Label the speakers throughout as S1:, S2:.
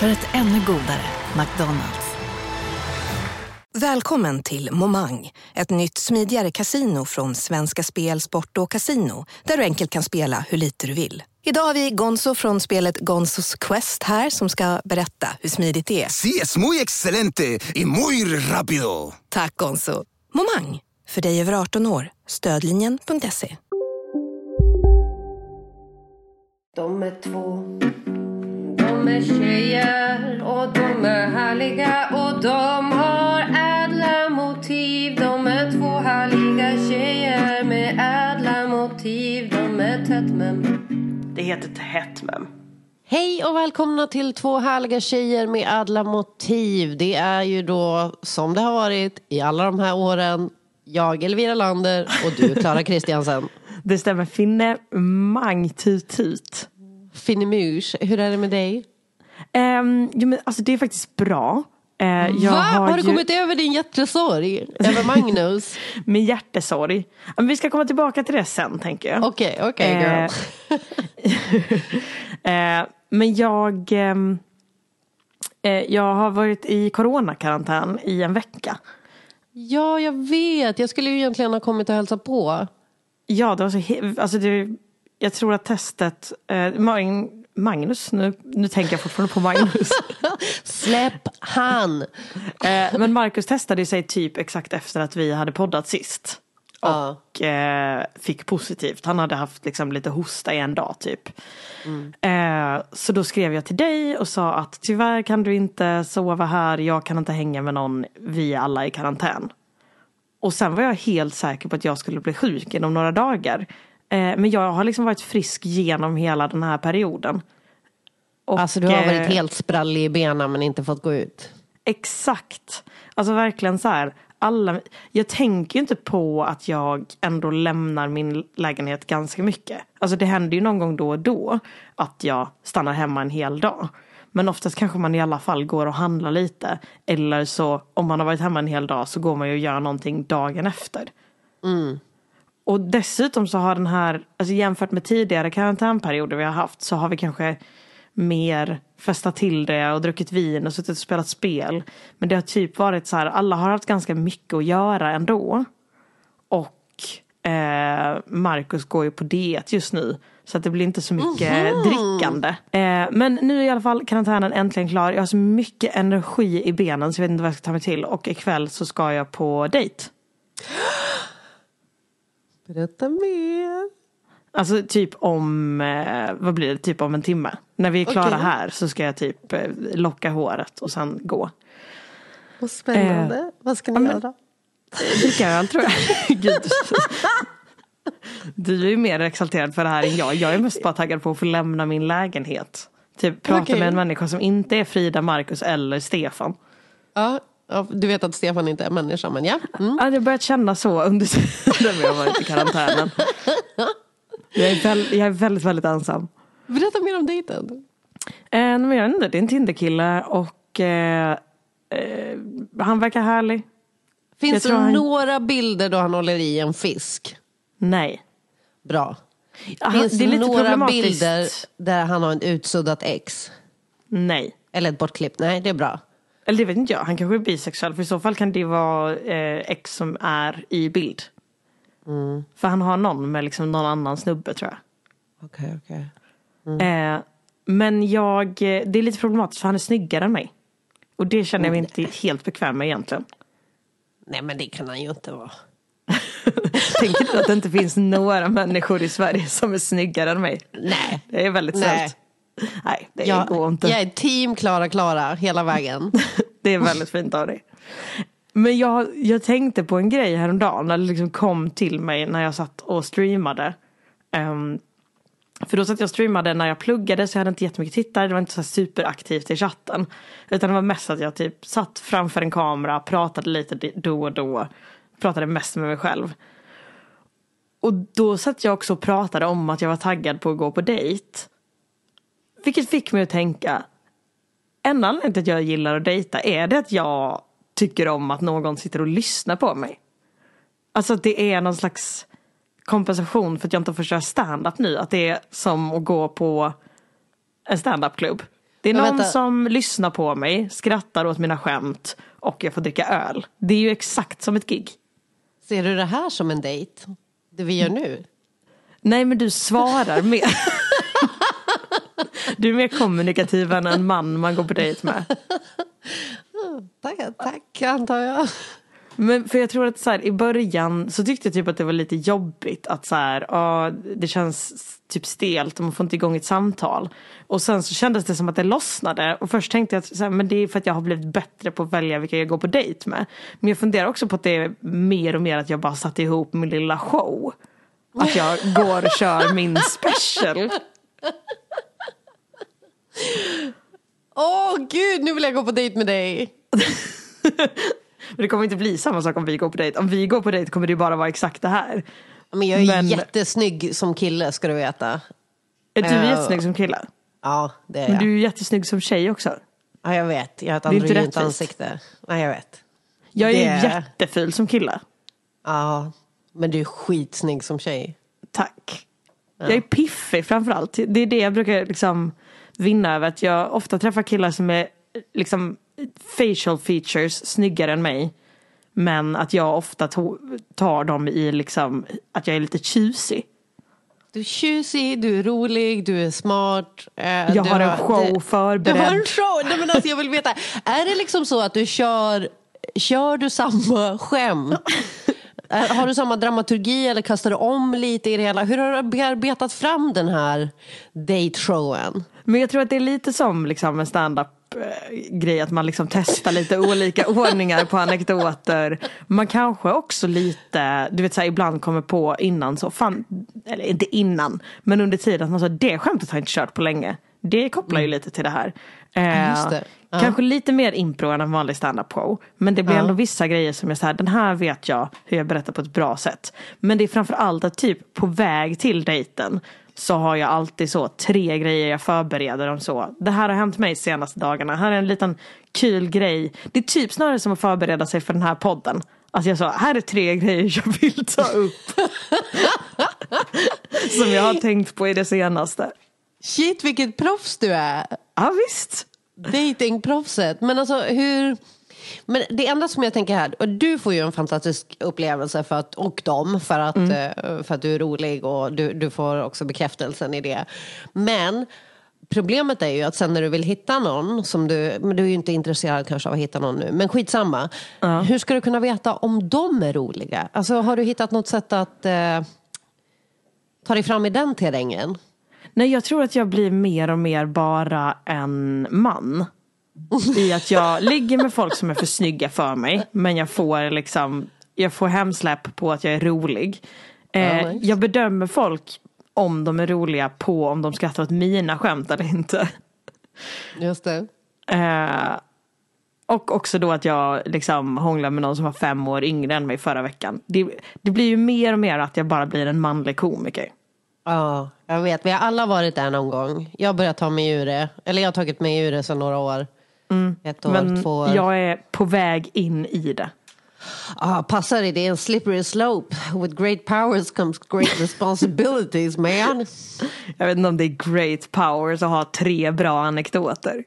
S1: För ett ännu godare McDonalds.
S2: Välkommen till Momang, ett nytt smidigare casino från Svenska Spel, Sport och Casino där du enkelt kan spela hur lite du vill. Idag har vi Gonzo från spelet Gonzos Quest här som ska berätta hur smidigt det är.
S3: Sí, es muy excelente y muy rápido.
S2: Tack Gonzo. Momang, för dig över 18 år. Stödlinjen.se.
S4: De är två, de är tjejer de är härliga och de har ädla motiv. De är två härliga tjejer med ädla motiv. De är tätt men
S5: Det heter tätt mem.
S6: Hej och välkomna till två härliga tjejer med ädla motiv. Det är ju då som det har varit i alla de här åren. Jag Elvira Lander och du Klara Kristiansen.
S5: Det stämmer. Finne Mang Tut Tut.
S6: Finnemus, hur är det med dig?
S5: Um, jo, men alltså det är faktiskt bra. Jag
S6: Va? Har, du
S5: ju
S6: kommit över din hjärtesorg? Över Magnus?
S5: Min hjärtesorg. Men vi ska komma tillbaka till det sen tänker jag.
S6: Okej, okej
S5: Eh,
S6: girl.
S5: Eh, men jag, ehm, eh, jag har varit i coronakarantän i en vecka.
S6: Ja, jag vet. Jag skulle ju egentligen ha kommit och hälsat på.
S5: Ja, det var så alltså det, jag tror att testet, eh, Magnus, nu, nu tänker jag fortfarande på Magnus.
S6: Släpp han!
S5: eh, men Marcus testade sig typ exakt efter att vi hade poddat sist. Och eh, fick positivt. Han hade haft liksom lite hosta i en dag typ. Eh, så då skrev jag till dig och sa att tyvärr kan du inte sova här, jag kan inte hänga med någon, vi är alla i karantän. Och sen var jag helt säker på att jag skulle bli sjuk inom några dagar. Eh, men jag har liksom varit frisk genom hela den här perioden. Och,
S6: Alltså du har varit
S5: eh,
S6: helt sprallig i benen men inte fått gå ut.
S5: Exakt. Alltså verkligen så här. Alla, jag tänker ju inte på att jag ändå lämnar min lägenhet ganska mycket. Alltså det händer ju någon gång då och då att jag stannar hemma en hel dag. Men oftast kanske man i alla fall går och handlar lite. Eller så om man har varit hemma en hel dag så går man ju och gör någonting dagen efter. Och dessutom så har den här, alltså jämfört med tidigare karantänperioder vi har haft så har vi kanske mer festat till det och druckit vin och suttit och spelat spel. Men det har typ varit så här, alla har haft ganska mycket att göra ändå. Och eh, Marcus går ju på diet just nu. Så att det blir inte så mycket drickande. Eh, men nu är i alla fall karantänen äntligen klar. Jag har så mycket energi i benen så jag vet inte vad jag ska ta mig till. Och ikväll så ska jag på dejt.
S6: Berätta mer.
S5: Alltså typ om, eh, vad blir det, typ om en timme. När vi är klara
S6: Okej.
S5: här så ska jag typ eh, locka håret och sen gå.
S6: Vad spännande. Vad ska ni göra?
S5: Dricka öl tror jag. Gud. Du är ju mer exalterad för det här än jag. Jag är mest bara taggad på att få lämna min lägenhet. Typ prata
S6: Okej.
S5: med en människa som inte är Frida, Marcus eller Stefan.
S6: Ja, ja, du vet att Stefan inte är människa men ja. Mm.
S5: Jag har börjat känna så under tiden vi har varit i karantänen. Jag är, väl, jag är väldigt, väldigt ensam.
S6: Berätta mer om dejten.
S5: Eh, men jag vet inte, det är en Tinderkille och eh, eh, han verkar härlig.
S6: Finns
S5: Jag
S6: det
S5: han-
S6: några bilder då han håller i en fisk?
S5: Nej.
S6: Bra.
S5: Han-
S6: Finns
S5: det är
S6: det
S5: lite
S6: några bilder där han har en utsuddat ex?
S5: Nej.
S6: Eller ett bortklippt? Nej, det är bra.
S5: Eller det vet inte jag, han kanske är bisexuell för i så fall kan det vara eh, ex som är i bild. För han har någon med liksom någon annan snubbe tror jag.
S6: Okej, okej.
S5: Eh, men jag, det är lite problematiskt för han är snyggare än mig. Och det känner jag mig inte helt bekväm med egentligen.
S6: Nej, men det kan han ju inte vara.
S5: Tänker du att det inte finns några människor i Sverige som är snyggare än mig?
S6: Nej.
S5: Det är väldigt snällt. Nej, det
S6: Jag,
S5: går inte.
S6: jag är team Klara Klara hela vägen.
S5: Det är väldigt fint av dig. Men jag, jag tänkte på en grej häromdagen när det liksom kom till mig när jag satt och streamade. Ehm, För då satt jag och streamade när jag pluggade så jag hade inte jättemycket tittare. Det var inte så superaktivt i chatten. Utan det var mest att jag typ satt framför en kamera, pratade lite då och då. Pratade mest med mig själv. Och då satt jag också och pratade om att jag var taggad på att gå på dejt. Vilket fick mig att tänka. En anledning till att jag gillar att dejta är det att jag tycker om att någon sitter och lyssnar på mig. Alltså att det är någon slags kompensation för att jag inte får köra stand-up nu. Att det är som att gå på en stand-up-klubb. Det är någon
S6: vänta.
S5: som lyssnar på mig, skrattar åt mina skämt och jag får dricka öl. Det är ju exakt som ett gig.
S6: Ser du det här som en dejt? Det vi gör nu?
S5: Nej men du svarar mer. Du är mer kommunikativ än en man man går på dejt med.
S6: Tack, tack antar jag.
S5: Men för jag tror att så här, i början så tyckte jag typ att det var lite jobbigt att så här, ja, det känns typ stelt och man får inte igång ett samtal. Och sen så kändes det som att det lossnade och först tänkte jag att så här, men det är för att jag har blivit bättre på att välja vilka jag går på dejt med. Men jag funderar också på att det är mer och mer att jag bara satte ihop min lilla show. Att jag går och kör min special.
S6: Åh gud, nu vill jag gå på dejt med dig.
S5: Men det kommer inte bli samma sak om vi går på dejt. Om vi går på dejt kommer det bara vara exakt det här.
S6: Men jag är
S5: Men-
S6: jättesnygg som kille ska du veta.
S5: Är du
S6: Ja.
S5: jättesnygg som kille?
S6: Ja, det är
S5: Men
S6: jag.
S5: du är ju jättesnygg som tjej också.
S6: Ja, jag vet. Jag har ett androgynt ansikte. Nej, jag vet.
S5: Jag är
S6: Det-
S5: jätteful som kille.
S6: Ja, men du är skitsnygg som tjej.
S5: Tack. Jag är piffig framförallt. Det är det jag brukar liksom vinna över. Att jag ofta träffar killar som är liksom facial features snyggare än mig. Men att jag ofta tar dem i liksom att jag är lite tjusig.
S6: Du är tjusig, du är rolig, du är smart. eh,
S5: Jag har en show
S6: du-
S5: förberedd.
S6: Du har en show! Nej, men alltså, jag vill veta, är det liksom så att du kör, kör du samma skämt? Eh, Har du samma dramaturgi eller kastar du om lite i det hela? Hur har du bearbetat fram den här dateshowen?
S5: Men jag tror att det är lite som liksom en stand-up eh, grej att man liksom testar lite olika ordningar på anekdoter. Man kanske också lite, du vet så här, ibland kommer på innan så, fan, eller inte innan, men under tiden att man sa det skämtet har jag inte kört på länge. Det kopplar ju lite till det här. Eh,
S6: det. Ja.
S5: Kanske lite mer impro än en vanlig stand-up show. Men det blir ändå vissa grejer som är så här, den här vet jag hur jag berättar på ett bra sätt. Men det är framför allt att typ på väg till dejten så har jag alltid så tre grejer jag förbereder om så. Det här har hänt mig senaste dagarna. Här är en liten kul grej. Det är typ snarare som att förbereda sig för den här podden. Att jag sa, här är tre grejer jag vill ta upp. som jag har tänkt på i det senaste.
S6: Shit vilket proffs du är!
S5: Ja visst.
S6: Datingproffset. Men alltså hur... Men det enda som jag tänker här, och du får ju en fantastisk upplevelse för att, och dem för att, eh, för att du är rolig och du, du får också bekräftelsen i det. Men problemet är ju att sen när du vill hitta någon, som du, men du är ju inte intresserad kanske av att hitta någon nu, men skitsamma. Hur ska du kunna veta om de är roliga? Alltså har du hittat något sätt att eh, ta dig fram i den terrängen?
S5: Nej, jag tror att jag blir mer och mer bara en man. I att jag ligger med folk som är för snygga för mig. Men jag får liksom, jag får hemsläpp på att jag är rolig. Eh,
S6: Ja, nice.
S5: Jag bedömer folk om de är roliga på om de skrattar åt mina skämt eller inte.
S6: Just det.
S5: Eh, och också då att jag liksom hånglar med någon som var fem år yngre än mig förra veckan. Det, det blir ju mer och mer att jag bara blir en manlig komiker.
S6: Ja, jag vet. Vi har alla varit där någon gång. Jag har börjat ta mig ur det. Eller jag har tagit mig ur det sedan några år. Ett år,
S5: Men
S6: två år.
S5: jag är på väg in i det.
S6: Ah, passa dig, det är en slippery slope. With great powers comes great responsibilities man.
S5: Jag vet inte om det är great powers att ha tre bra anekdoter.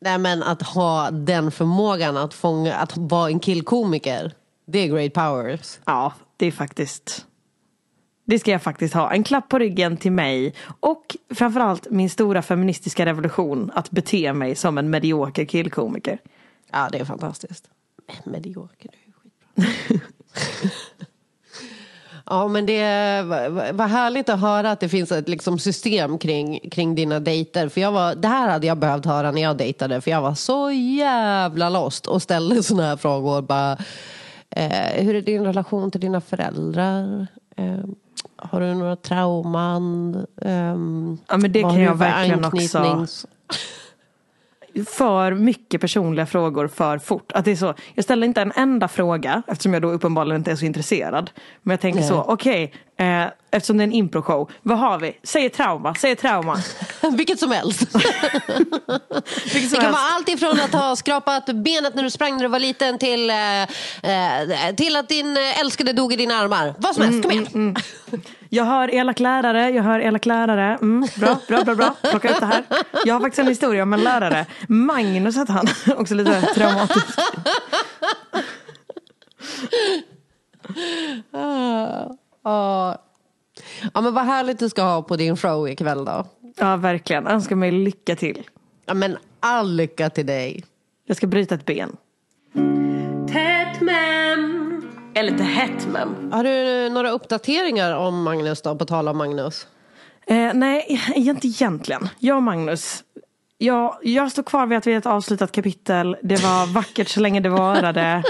S6: Nej men att ha den förmågan att fånga, att vara en killkomiker. Det är great powers.
S5: Ja, det är faktiskt. Det ska jag faktiskt ha. En klapp på ryggen till mig. Och framförallt min stora feministiska revolution. Att bete mig som en medioker killkomiker.
S6: Ja, det är fantastiskt. Medioker, det är ju skitbra. ja, men det var, härligt att höra att det finns ett liksom, system kring, kring dina dejter. För jag var, det här hade jag behövt höra när jag dejtade. För jag var så jävla lost och ställde såna här frågor. Bara, eh, hur är din relation till dina föräldrar? Eh, Har du några trauman? Um,
S5: Ja, men det kan jag verkligen också. För mycket personliga frågor för fort. Att det är så, jag ställer inte en enda fråga eftersom jag då uppenbarligen inte är så intresserad. Men jag tänker
S6: Nej.
S5: så, okej, eh, eftersom det är en improshow, vad har vi? Säg trauma, säg trauma.
S6: Vilket som helst.
S5: Vilket
S6: Det
S5: som
S6: kan
S5: helst.
S6: vara allt ifrån att ha skrapat benet när du sprang när du var liten till, eh, eh, till att din älskade dog i dina armar. Vad som helst, kom igen.
S5: Jag hör elak lärare, jag hör elak lärare. Mm, bra, bra, bra, bra. Plocka ut det här. Jag har faktiskt en historia om en lärare. Magnus hette han. Också lite traumatisk.
S6: Ja. ja, men vad härligt du ska ha på din show ikväll då.
S5: Ja, verkligen. Önskar mig lycka till.
S6: Ja, men all lycka till dig.
S5: Jag ska bryta ett ben. Är lite hett men.
S6: Har du några uppdateringar om Magnus då, på tal om Magnus?
S5: Eh, nej, inte egentligen. Jag och Magnus. Jag, jag står kvar vid att vi är ett avslutat kapitel. Det var vackert så länge det varade.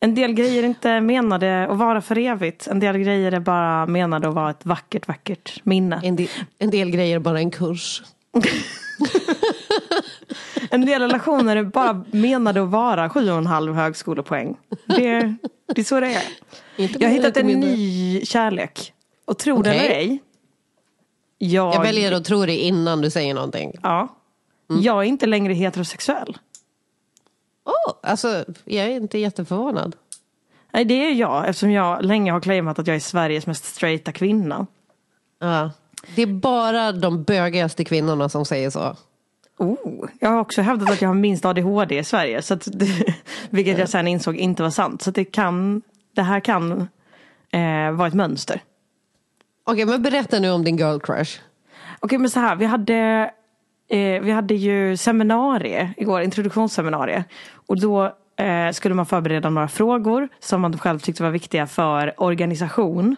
S5: En del grejer är inte menade att vara för evigt. En del grejer är bara menade att vara ett vackert, vackert minne.
S6: En del, en del grejer är bara en kurs.
S5: En del relationer är bara menade att vara sju och en halv högskolepoäng. Det, det är så det är.
S6: Inte
S5: Jag har hittat en
S6: mindre.
S5: ny kärlek. Och tro det
S6: Okej.
S5: eller ej. Jag,
S6: Jag väljer att tro det innan du säger någonting.
S5: ja,
S6: Mm.
S5: jag är inte längre heterosexuell.
S6: Oh, alltså, jag är inte jätteförvånad.
S5: Nej, det är jag eftersom jag länge har claimat att jag är Sveriges mest straighta kvinna.
S6: Ja. Det är bara de bögigaste kvinnorna som säger så.
S5: Oh, jag har också hävdat att jag har minst ADHD i Sverige. Så att vilket jag sen insåg inte var sant. Så det, kan, det här kan eh, vara ett mönster.
S6: Okej, men berätta nu om din girl crush.
S5: Okej men så här, vi hade, eh, vi hade ju seminarie igår, introduktionsseminarie. Och då eh, skulle man förbereda några frågor som man själv tyckte var viktiga för organisation.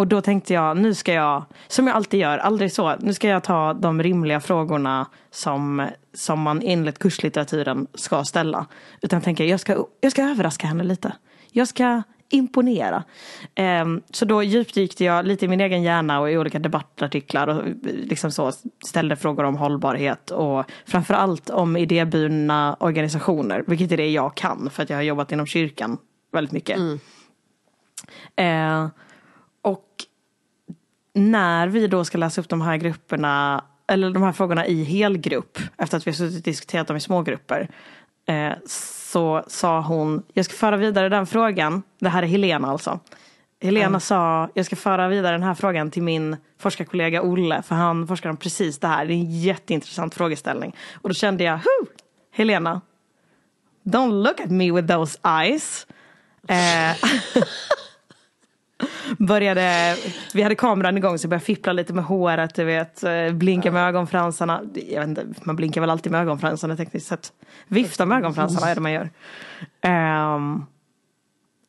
S5: Och då tänkte jag, nu ska jag, som jag alltid gör, aldrig så, nu ska jag ta de rimliga frågorna som, som man enligt kurslitteraturen ska ställa. Utan tänker, jag ska, jag ska överraska henne lite. Jag ska imponera. Ehm, så då djupdykte jag lite i min egen hjärna och i olika debattartiklar och liksom så ställde frågor om hållbarhet och framförallt om idéburna organisationer, vilket är det jag kan för att jag har jobbat inom kyrkan väldigt mycket. Eh, och när vi då ska läsa upp de här grupperna, eller de här frågorna i helgrupp, efter att vi har suttit och diskuterat dem i smågrupper, eh, så sa hon, jag ska föra vidare den frågan, det här är Helena alltså. Helena sa, jag ska föra vidare den här frågan till min forskarkollega Olle, för han forskar om precis det här. Det är en jätteintressant frågeställning. Och då kände jag, Hu! Helena, don't look at me with those eyes. Eh, började, vi hade kameran igång så jag började fippla lite med håret, du vet, eh, blinka med ögonfransarna. Jag vet inte, man blinkar väl alltid med ögonfransarna tekniskt sett. Vifta med ögonfransarna är det man gör. Ehm,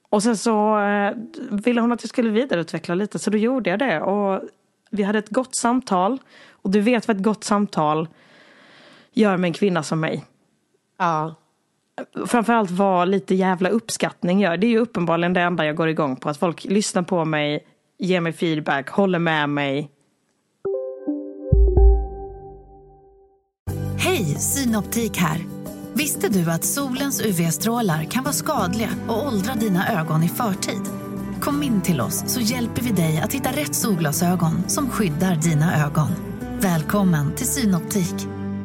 S5: och sen så eh, ville hon att jag skulle vidareutveckla lite så då gjorde jag det. Och vi hade ett gott samtal. Och du vet vad ett gott samtal gör med en kvinna som mig
S6: Ja
S5: framförallt vad lite jävla uppskattning gör. Det är ju uppenbarligen det enda jag går igång på. Att folk lyssnar på mig, ger mig feedback, håller med mig.
S1: Hej, Synoptik här. Visste du att solens UV-strålar kan vara skadliga och åldra dina ögon i förtid? Kom in till oss så hjälper vi dig att hitta rätt solglasögon som skyddar dina ögon. Välkommen till Synoptik.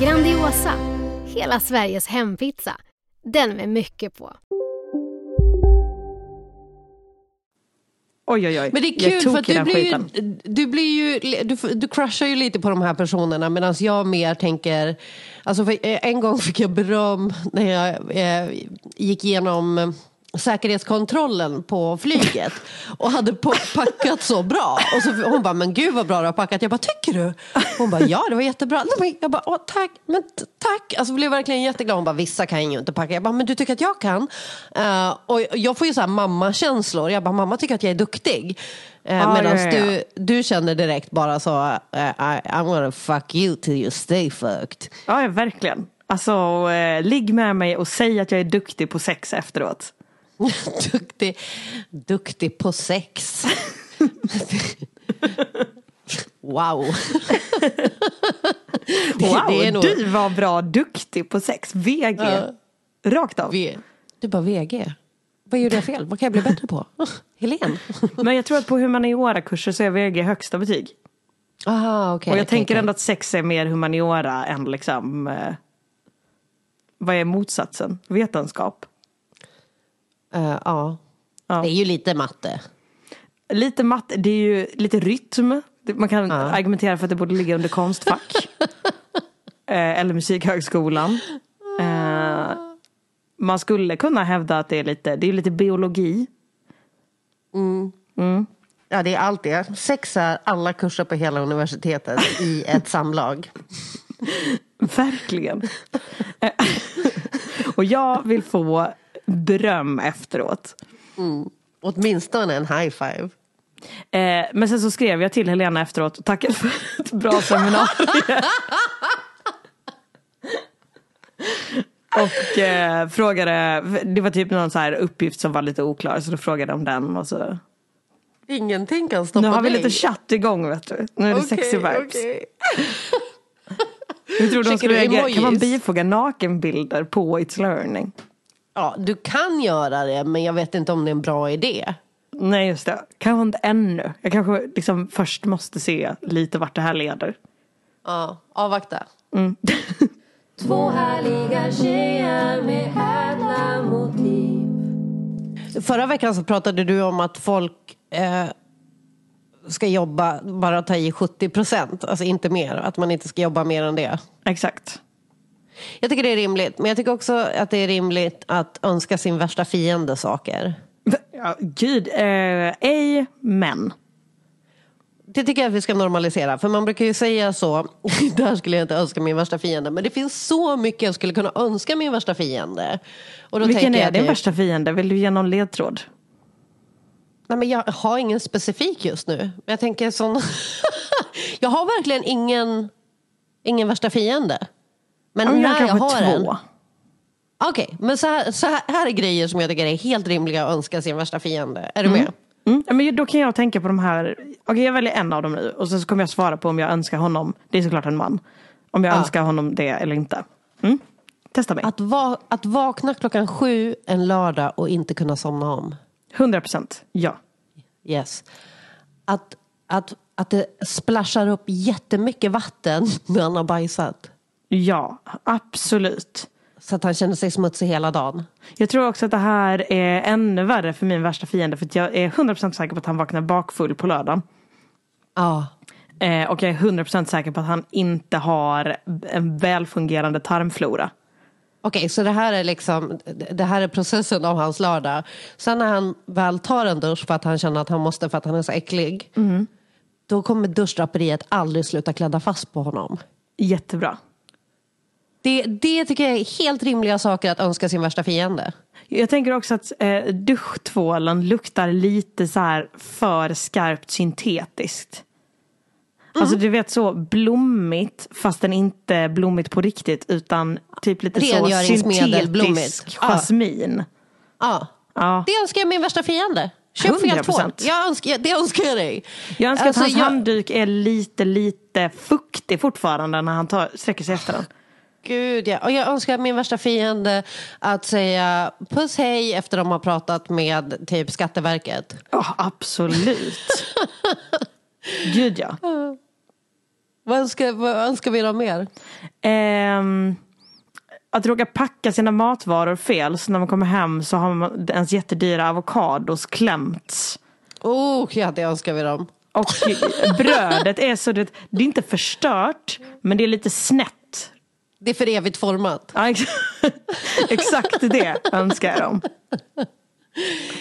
S7: Grandiosa, hela Sveriges hempizza. Den med mycket på.
S5: Oj oj oj.
S6: Men det är kul för att du blir, ju, du blir ju, du, du crushar ju lite på de här personerna medan jag mer tänker, alltså för eh, en gång fick jag beröm när jag eh, gick igenom säkerhetskontrollen på flyget och hade packat så bra. Och så hon bara, men gud vad bra du har packat. Jag bara, tycker du? Hon bara, ja det var jättebra. Jag bara, Åh, tack, men tack. Alltså blev verkligen jätteglad. Hon bara, vissa kan ju inte packa. Jag bara, men du tycker att jag kan? Eh, och jag får ju så här mammakänslor. Jag bara, mamma tycker att jag är duktig. Uh,
S5: Ah,
S6: Medan
S5: ja, ja,
S6: du, du känner direkt bara så, eh, I, I'm gonna fuck you till you stay fucked.
S5: Ja, ja verkligen. Alltså, eh, ligg med mig och säg att jag är duktig på sex efteråt.
S6: duktig, duktig på sex. wow. Det-
S5: wow,
S6: det nog-
S5: du var bra duktig på sex. VG.
S6: Ja.
S5: Rakt av.
S6: Du bara VG. Vad gjorde jag fel? Vad kan jag bli bättre på? Helen.
S5: Men jag tror att på humaniora-kurser så är VG högsta betyg.
S6: Aha, okej.
S5: och jag
S6: okej,
S5: tänker
S6: okej.
S5: ändå att sex är mer humaniora än liksom... Eh, vad är motsatsen? Vetenskap?
S6: Eh, ja. Det är ju lite matte.
S5: Lite matte, det är ju lite rytm. Man kan argumentera för att det borde ligga under konstfack. eh, eller musikhögskolan. Eh, man skulle kunna hävda att det är lite, det är lite biologi. Mm.
S6: Ja, det är allt det. Sex är alla kurser på hela universitetet i ett samlag.
S5: Verkligen. Eh, och jag vill få beröm efteråt.
S6: Mm. Åtminstone en high five.
S5: Eh, men sen så skrev jag till Helena efteråt och tackade för ett bra seminarium. och eh, frågade, det var typ någon så här uppgift som var lite oklar så då frågade jag om den. Och så.
S6: Ingenting kan stoppa
S5: Nu har vi
S6: dig.
S5: lite chatt igång vet du. Nu är det
S6: Okej,
S5: sexy vibes.
S6: okej.
S5: Hur tror du de skulle reagera? Kan man bifoga nakenbilder på It's Learning?
S6: Ja, du kan göra det, men jag vet inte om det är en bra idé.
S5: Nej just det, kanske inte ännu. Jag kanske liksom först måste se lite vart det här leder.
S6: Ja, avvakta.
S5: Mm.
S4: Två härliga tjejer med ädla motiv.
S6: Förra veckan så pratade du om att folk eh, ska jobba, bara ta i 70 procent, alltså inte mer. Att man inte ska jobba mer än det.
S5: Exakt.
S6: Jag tycker det är rimligt, men jag tycker också att det är rimligt att önska sin värsta fiende saker.
S5: Ja, gud, eh, ej men.
S6: Det tycker jag att vi ska normalisera, för man brukar ju säga så, där skulle jag inte önska min värsta fiende, men det finns så mycket jag skulle kunna önska min värsta fiende. Och då
S5: Vilken är din
S6: typ-
S5: värsta fiende? Vill du ge någon ledtråd?
S6: Nej, men jag har ingen specifik just nu. Jag tänker sån... jag har verkligen ingen, ingen värsta fiende. Men
S5: Ja, jag
S6: när jag,
S5: kanske
S6: har
S5: två.
S6: en... Okej, men så här, så här, här är grejer som jag tycker är helt rimliga att önska sin värsta fiende. Är du med?
S5: Mm. ja, Men då kan jag tänka på de här. Okej, jag väljer en av dem nu och sen så kommer jag svara på om jag önskar honom. Det är såklart en man. Om jag
S6: Ja.
S5: önskar honom det eller inte. Mm. Testa mig.
S6: Att, va, att vakna klockan sju en lördag och inte kunna somna om.
S5: 100 procent. Ja.
S6: Yes. Att, att, att det splashar upp jättemycket vatten när han har bajsat.
S5: Ja, absolut.
S6: Så att han känner sig smutsig hela dagen.
S5: Jag tror också att det här är ännu värre för min värsta fiende. För att jag är 100% säker på att han vaknar bakfull på lördagen.
S6: Ja.
S5: Eh, och jag är 100% säker på att han inte har en välfungerande tarmflora.
S6: Okej, så det här är liksom det här är processen av hans lördag. Sen när han väl tar en dusch för att han känner att han måste för att han är så äcklig. Då kommer duschdraperiet aldrig sluta klädda fast på honom.
S5: Jättebra.
S6: Det, det tycker jag är helt rimliga saker att önska sin värsta fiende.
S5: Jag tänker också att eh, duschtvålen luktar lite så här för skarpt syntetiskt. Alltså du vet så blommigt fast den inte blommigt på riktigt utan typ lite så
S6: blommigt.
S5: syntetisk
S6: Ja.
S5: jasmin.
S6: Ja.
S5: Ja.
S6: Det önskar jag min värsta fiende. Köp fel
S5: 100%.
S6: tvål. Jag önskar, det önskar jag dig.
S5: Jag önskar
S6: Alltså,
S5: att hans
S6: jag-
S5: handduk är lite, lite fuktig fortfarande när han tar, sträcker sig efter den.
S6: Gud ja. Och jag önskar min värsta fiende att säga puss hej efter de har pratat med typ Skatteverket.
S5: Ja, absolut. Gud ja.
S6: Vad önskar, vad önskar vi dem mer?
S5: Ehm, att råka packa sina matvaror fel så när man kommer hem så har man ens jättedyra avokados klämts.
S6: Oh, ja, det önskar vi dem.
S5: Och brödet är så det, det är inte förstört men det är lite snett.
S6: Det är för evigt format.
S5: Ja, ex- exakt det önskar jag dem.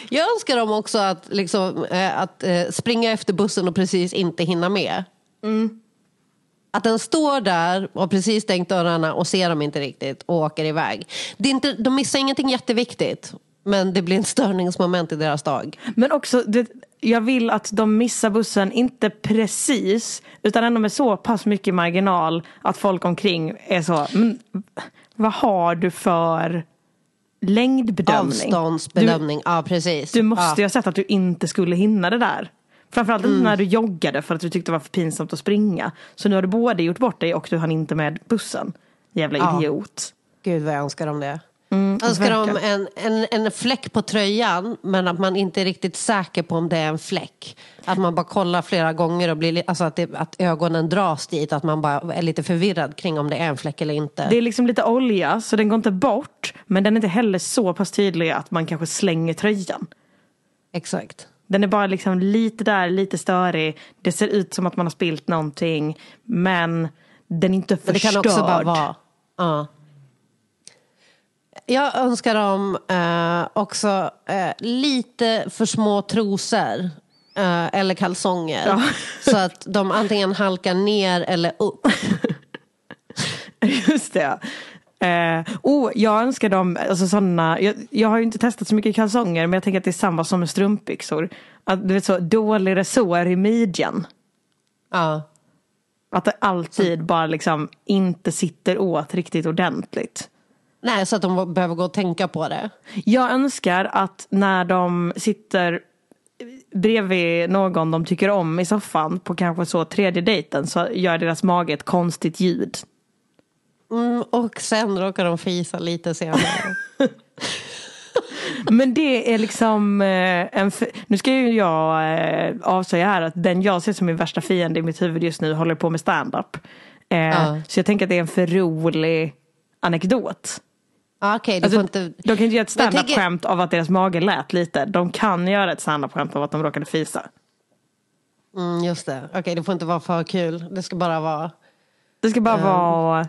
S6: Jag önskar dem också att, liksom, eh, att eh, springa efter bussen och precis inte hinna med. Att den står där och precis stängt dörrarna och ser dem inte riktigt och åker iväg. Det är inte, de missar ingenting jätteviktigt. Men det blir en störningsmoment i deras dag.
S5: Men också, det, jag vill att de missar bussen, inte precis, utan ändå med så pass mycket marginal att folk omkring är så, "Men vad har du för längdbedömning?
S6: Avståndsbedömning, ja precis.
S5: Du, du måste
S6: ja.
S5: ju ha sett att du inte skulle hinna det där. Framförallt
S6: Mm.
S5: när du joggade för att du tyckte det var för pinsamt att springa. Så nu har du både gjort bort dig och du hann inte med bussen. Jävla
S6: Ja.
S5: idiot.
S6: Gud vad jag önskar dem det.
S5: Mm,
S6: önskar
S5: verkligen.
S6: en, en, en fläck på tröjan men att man inte är riktigt säker på om det är en fläck. Att man bara kollar flera gånger och blir, li- alltså att, det, att ögonen dras dit. Att man bara är lite förvirrad kring om det är en fläck eller inte.
S5: Det är liksom lite olja så den går inte bort. Men den är inte heller så pass tydlig att man kanske slänger tröjan.
S6: Exakt.
S5: Den är bara liksom lite där, lite störig. Det ser ut som att man har spilt någonting. Men den är inte
S6: Men det
S5: förstörd.
S6: kan också bara vara... Ja. Jag önskar dem eh, också eh, lite för små trosor. Eh, eller kalsonger.
S5: Ja.
S6: Så att de antingen halkar ner eller upp.
S5: Just det. Eh, oh, jag önskar dem, alltså sådana, jag, jag har ju inte testat så mycket kalsonger men jag tänker att det är samma som med strumpbyxor. Att, du vet så, dålig resår i midjan.
S6: Ja.
S5: Att det alltid bara liksom inte sitter åt riktigt ordentligt.
S6: Nej, så att de behöver gå och tänka på det.
S5: Jag önskar att när de sitter bredvid någon de tycker om i soffan på kanske så tredje dejten så gör deras mage ett konstigt ljud.
S6: Mm, och sen råkar de fisa lite senare.
S5: Men det är liksom eh, en... Nu ska ju jag eh, avslöja här att den jag ser som min värsta fiende i mitt huvud just nu håller på med stand-up.
S6: Ja.
S5: Så jag tänker att det är en för rolig anekdot.
S6: Ah, du
S5: Alltså,
S6: inte...
S5: De kan inte göra ett stand-up-skämt av att deras mage lät lite. De kan göra ett stand-up-skämt av att de råkade fisa.
S6: Mm, just det. Okej, det får inte vara för kul. Det ska bara vara...
S5: Det ska bara
S6: Ehm.
S5: vara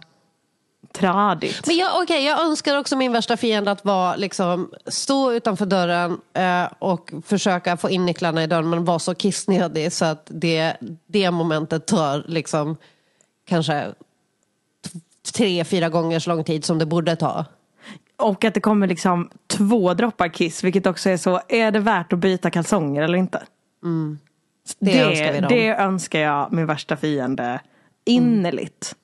S5: tradigt.
S6: Men jag, okej, jag önskar också min värsta fiende att vara, liksom, stå utanför dörren eh, och försöka få in nycklarna i dörren men vara så kissnödig så att det, det momentet tar liksom, kanske tre, fyra gånger så lång tid som det borde ta.
S5: Och att det kommer liksom två droppar kiss, vilket också är så, är det värt att byta kalsonger eller inte?
S6: Mm. Det
S5: Det,
S6: önskar vi dem.
S5: det önskar jag min värsta fiende innerligt.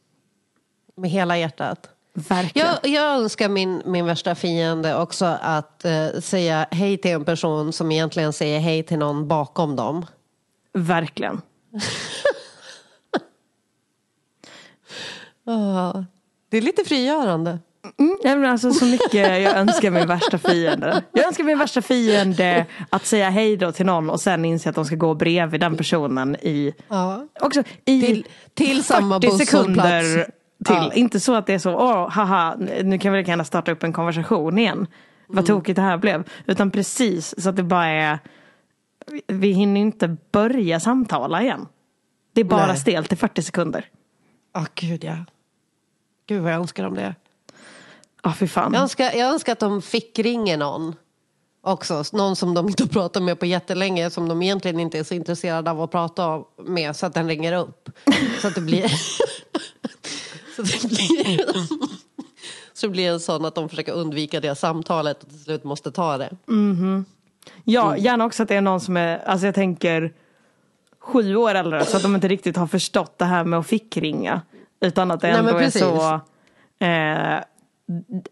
S6: Med hela hjärtat.
S5: Verkligen.
S6: Jag, jag önskar min, min värsta fiende också att eh, säga hej till en person som egentligen säger hej till någon bakom dem.
S5: Verkligen.
S6: Ah, det är lite frigörande.
S5: Mm, nej, men alltså så mycket jag önskar min värsta fiende. Jag önskar min värsta fiende att säga hej då till någon och sen inse att de ska gå bredvid den personen i,
S6: Ja.
S5: också i
S6: Till- till samma
S5: 40 sekunder till.
S6: Ja.
S5: Inte så att det är så, åh haha, nu kan vi lika gärna starta upp en konversation igen. Vad
S6: Mm.
S5: tokigt det här blev. Utan precis så att det bara är, vi- hinner inte börja samtala igen. Det är bara
S6: Nej.
S5: stelt i 40 sekunder.
S6: Ja, gud ja. Gud vad jag önskar om det.
S5: Ja, fy fan.
S6: Jag önskar, jag önskar att de fick ringa någon också. Någon som de inte har pratat med på jättelänge. Som de egentligen inte är så intresserade av att prata med. Så att den ringer upp. Så att det blir... så, det blir så det blir en sån att de försöker undvika det samtalet och till slut måste ta det.
S5: Mhm. Ja, gärna också att det är någon som är, alltså jag tänker sju år äldre så att de inte riktigt har förstått det här med att fickringa. Utan att det
S6: Nej,
S5: ändå
S6: men
S5: är så, eh,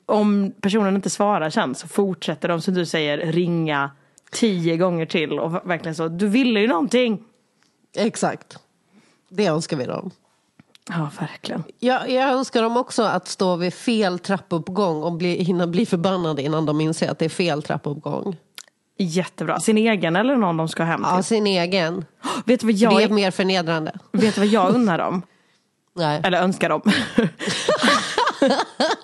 S5: om personen inte svarar sen så fortsätter de som du säger ringa tio gånger till och verkligen så, du ville ju någonting.
S6: Exakt. Det önskar vi dem.
S5: Ja, verkligen.
S6: Jag, jag önskar dem också att stå vid fel trappuppgång och bli, hinna bli förbannade innan de inser att det är fel trappuppgång.
S5: Jättebra. Sin egen eller någon de ska hem till?
S6: Ja, sin egen.
S5: Vet du vad jag
S6: det är mer förnedrande.
S5: Vet du vad jag undrar dem?
S6: Nej.
S5: Eller önskar dem.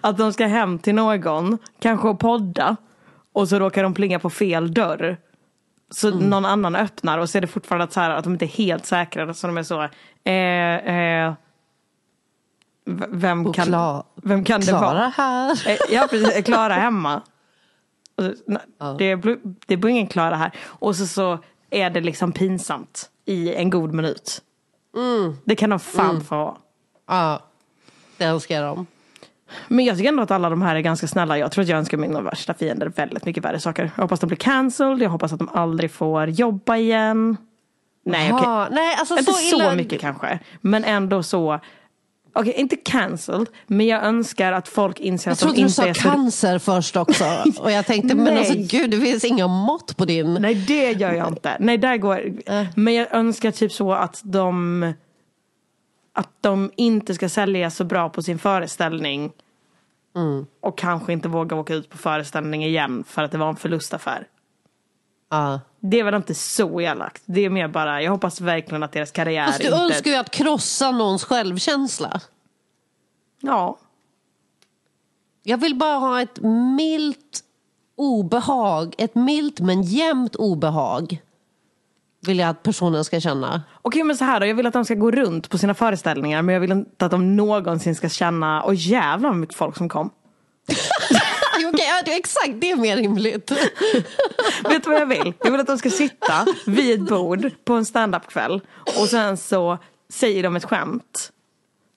S5: att de ska hem till någon, kanske och podda. Och så råkar de plinga på fel dörr. Så
S6: Mm.
S5: någon annan öppnar och så är det fortfarande att, så här, att de inte är helt säkra. Så de är så, eh, eh, vem, kan,
S6: Kla-
S5: vem kan det
S6: Klara
S5: vara?
S6: här.
S5: Eh, Ja, precis. Är Klara hemma? Det, blir- det blir ingen klara här. Och så, så är det liksom pinsamt i en god minut. Det kan de fan
S6: Mm.
S5: få ha.
S6: Ja, det älskar jag dem.
S5: Men jag tycker ändå att alla de här är ganska snälla. Jag tror att jag önskar mina värsta fiender väldigt mycket värre saker. Jag hoppas de blir cancelled. Jag hoppas att de aldrig får jobba igen. Nej, okej.
S6: Nej, alltså
S5: Inte
S6: så
S5: så,
S6: illa-
S5: mycket kanske. Men ändå så. Okej, inte cancelled. Men jag önskar att folk inser
S6: Jag
S5: att de
S6: trodde du
S5: inte
S6: sa
S5: är så...
S6: cancer först också. Och jag tänkte, men alltså gud, det finns inga mått på din...
S5: Nej, det gör jag inte. Nej, där går... Men jag önskar typ så att de... Att de inte ska sälja så bra på sin föreställning. Och kanske inte våga åka ut på föreställning igen för att det var en förlustaffär.
S6: Ja.
S5: Det är väl inte så elakt. Det är mer bara, jag hoppas verkligen att deras karriär
S6: Fast du
S5: inte...
S6: önskar ju att krossa någons självkänsla.
S5: Ja.
S6: Jag vill bara ha ett milt obehag. Ett milt men jämnt obehag. Vill jag att personen ska känna.
S5: Okej men så här då, jag vill att de ska gå runt på sina föreställningar men jag vill inte att de någonsin ska känna, åh jävlar vad mycket folk som kom.
S6: Okej, ja, det- exakt, det är mer rimligt.
S5: Vet du vad jag vill? Jag vill att de ska sitta vid ett bord på en standup-kväll och sen så säger de ett skämt.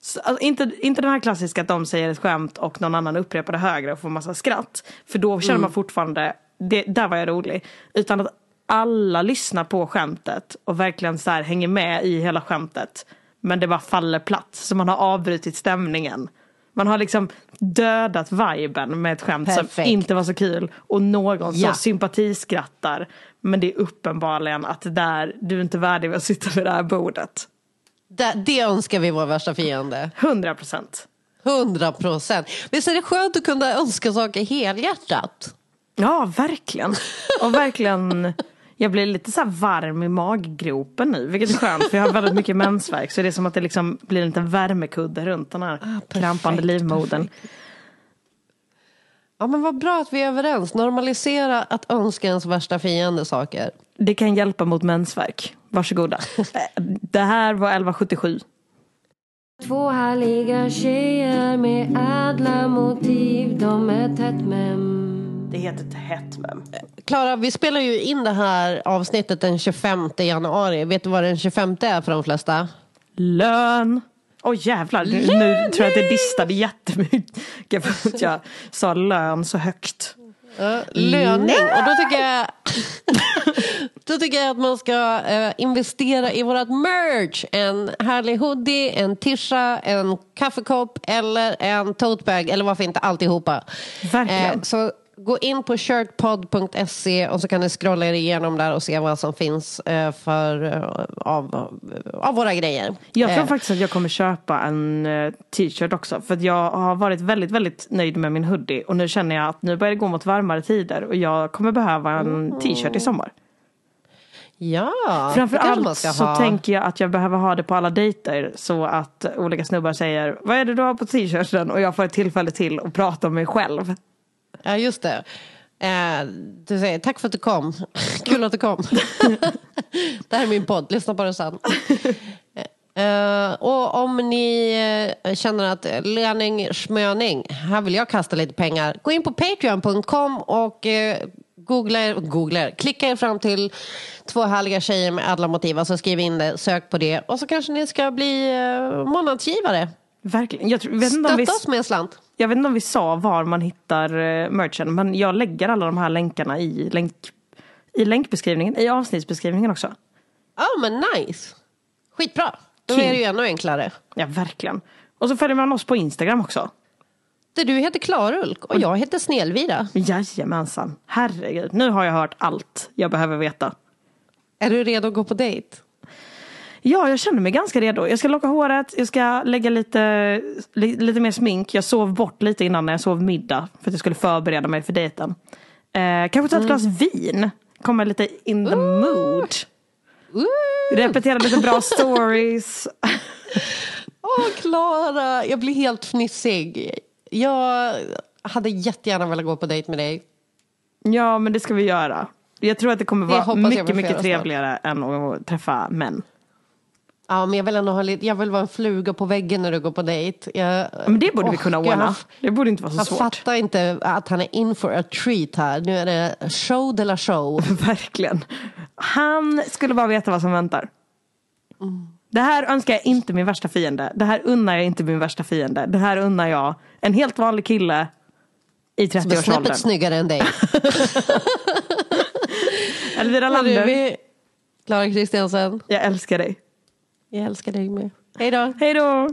S5: Så, alltså, inte, inte den här klassiska att de säger ett skämt och någon annan upprepar det högre och får massa skratt. För då känner man fortfarande, det, där var jag rolig. Utan att alla lyssnar på skämtet och verkligen så här hänger med i hela skämtet. Men det bara faller platt, så man har avbrutit stämningen. Man har liksom dödat viben med ett skämt som
S6: Perfekt.
S5: inte var så kul. Och någon
S6: Ja.
S5: som sympatiskrattar. Men det är uppenbarligen att det där, du är inte värdig att sitta vid det här bordet.
S6: Det, det önskar vi vår värsta fiende.
S5: 100 procent.
S6: 100 procent. Visst är det skönt att kunna önska saker helhjärtat?
S5: Ja, verkligen. Och verkligen, jag blir lite så här varm i maggropen nu. Vilket är skönt för jag har väldigt mycket mensvärk. Så det är som att det liksom blir en liten värmekudde runt den här krampande livmodern.
S6: Ja men vad bra att vi är överens. Normalisera att önska ens värsta fiende saker.
S5: Det kan hjälpa mot mensvärk. Varsågoda. Eh, Det här var 1177.
S4: Två härliga tjejer med ädla motiv. De är tätt mem.
S5: Det heter mem.
S6: Klara, vi spelar ju in det här avsnittet den 25 januari. Vet du vad den 25 är för de flesta?
S5: Lön. Åh jävlar, nu, nu tror jag att det distade jättemycket för att jag sa lön så högt.
S6: Ja, löning. Och då tycker jag Då tycker jag att man ska eh, investera i vårat merch. En härlig hoodie, en tisha, en kaffekopp eller en totebag. Eller varför inte alltihopa.
S5: Verkligen.
S6: så gå in på shirtpod.se och så kan ni scrolla er igenom där och se vad som finns eh, för, eh, av, av våra grejer.
S5: Jag tror
S6: Eh,
S5: faktiskt att jag kommer köpa en eh, t-shirt också. För att jag har varit väldigt, väldigt nöjd med min hoodie. Och nu känner jag att nu börjar det gå mot varmare tider. Och jag kommer behöva en t-shirt i sommar.
S6: Ja,
S5: Framförallt så
S6: ha.
S5: tänker jag att jag behöver ha det på alla dejter. Så att olika snubbar säger, vad är det du har på t-shirten? Och jag får ett tillfälle till att prata om mig själv.
S6: Ja, just det. Eh, du säger tack för att du kom. Kul att du kom. det här är min podd, lyssna på den sen. Eh, eh, och om ni eh, känner att löning, schmöning, här vill jag kasta lite pengar. Gå in på patreon.com och eh, googla, er- googla, er. klicka er fram till två härliga tjejer med ädla motiv. Alltså skriv in det, sök på det och så kanske ni ska bli eh, månadsgivare.
S5: Verkligen. Jag, tror, vet om vi,
S6: Stötta oss med en slant.
S5: jag vet inte om vi sa var man hittar uh, merchen. Men jag lägger alla de här länkarna i, länk, i länkbeskrivningen. I avsnittsbeskrivningen också.
S6: Ja men nice. Skitbra. Då
S5: King.
S6: är det ju ännu enklare.
S5: Ja, verkligen. Och så följer man oss på Instagram också.
S6: Det du heter Klarulk och jag heter Snelvira.
S5: Jajamensan. Herregud, nu har jag hört allt jag behöver veta.
S6: Är du redo att gå på dejt?
S5: Ja, jag känner mig ganska redo. Jag ska locka håret, jag ska lägga lite, li, lite mer smink. Jag sov bort lite innan när jag sov middag för att jag skulle förbereda mig för dejten. Eh, kanske ta ett glas vin. Komma lite in the mood. Repetera lite bra stories.
S6: Åh Klara, jag blir helt fnissig. Jag hade jättegärna velat gå på dejt med dig.
S5: Ja, men det ska vi göra. Jag tror att det kommer vara mycket, mycket
S6: göra snart.
S5: trevligare än att träffa män.
S6: Ja, men jag vill ändå ha lite, jag vill vara en fluga på väggen när du går på dejt. Jag,
S5: Men det borde vi kunna
S6: jag
S5: ordna.
S6: har-
S5: Det borde inte vara så
S6: Jag
S5: svårt.
S6: fattar inte att han är in for a treat här. Nu är det show de la show.
S5: Verkligen. Han skulle bara veta vad som väntar. Det här önskar jag inte min värsta fiende. Det här unnar jag inte min värsta fiende. Det här unnar jag en helt vanlig kille i
S6: Som är
S5: 30-årsåldern.
S6: snäppet snyggare än dig.
S5: Elvira Lander,
S6: vi- Klara Kristiansen.
S5: jag älskar dig.
S6: Jag älskar dig med. Hej då.
S5: Hej då.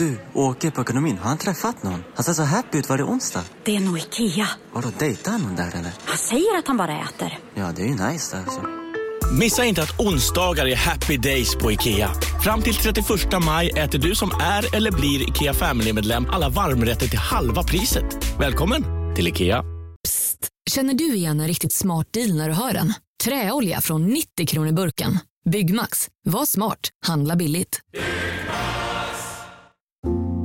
S8: Du, åker på ekonomin. Har han träffat någon? Han ser så happy ut. Var det onsdag?
S9: Det är nog Ikea.
S8: Vadå, dejtar han någon där eller?
S9: Han säger att han bara äter.
S8: Ja, det är ju nice där alltså.
S10: Missa inte att onsdagar är happy days på IKEA. Fram till 31 maj äter du som är eller blir IKEA Family-medlem alla varmrätter till halva priset. Välkommen till IKEA.
S11: Känner du igen en riktigt smart deal när du hör den? Träolja från 90 kronor burken. Byggmax. Var smart. Handla billigt.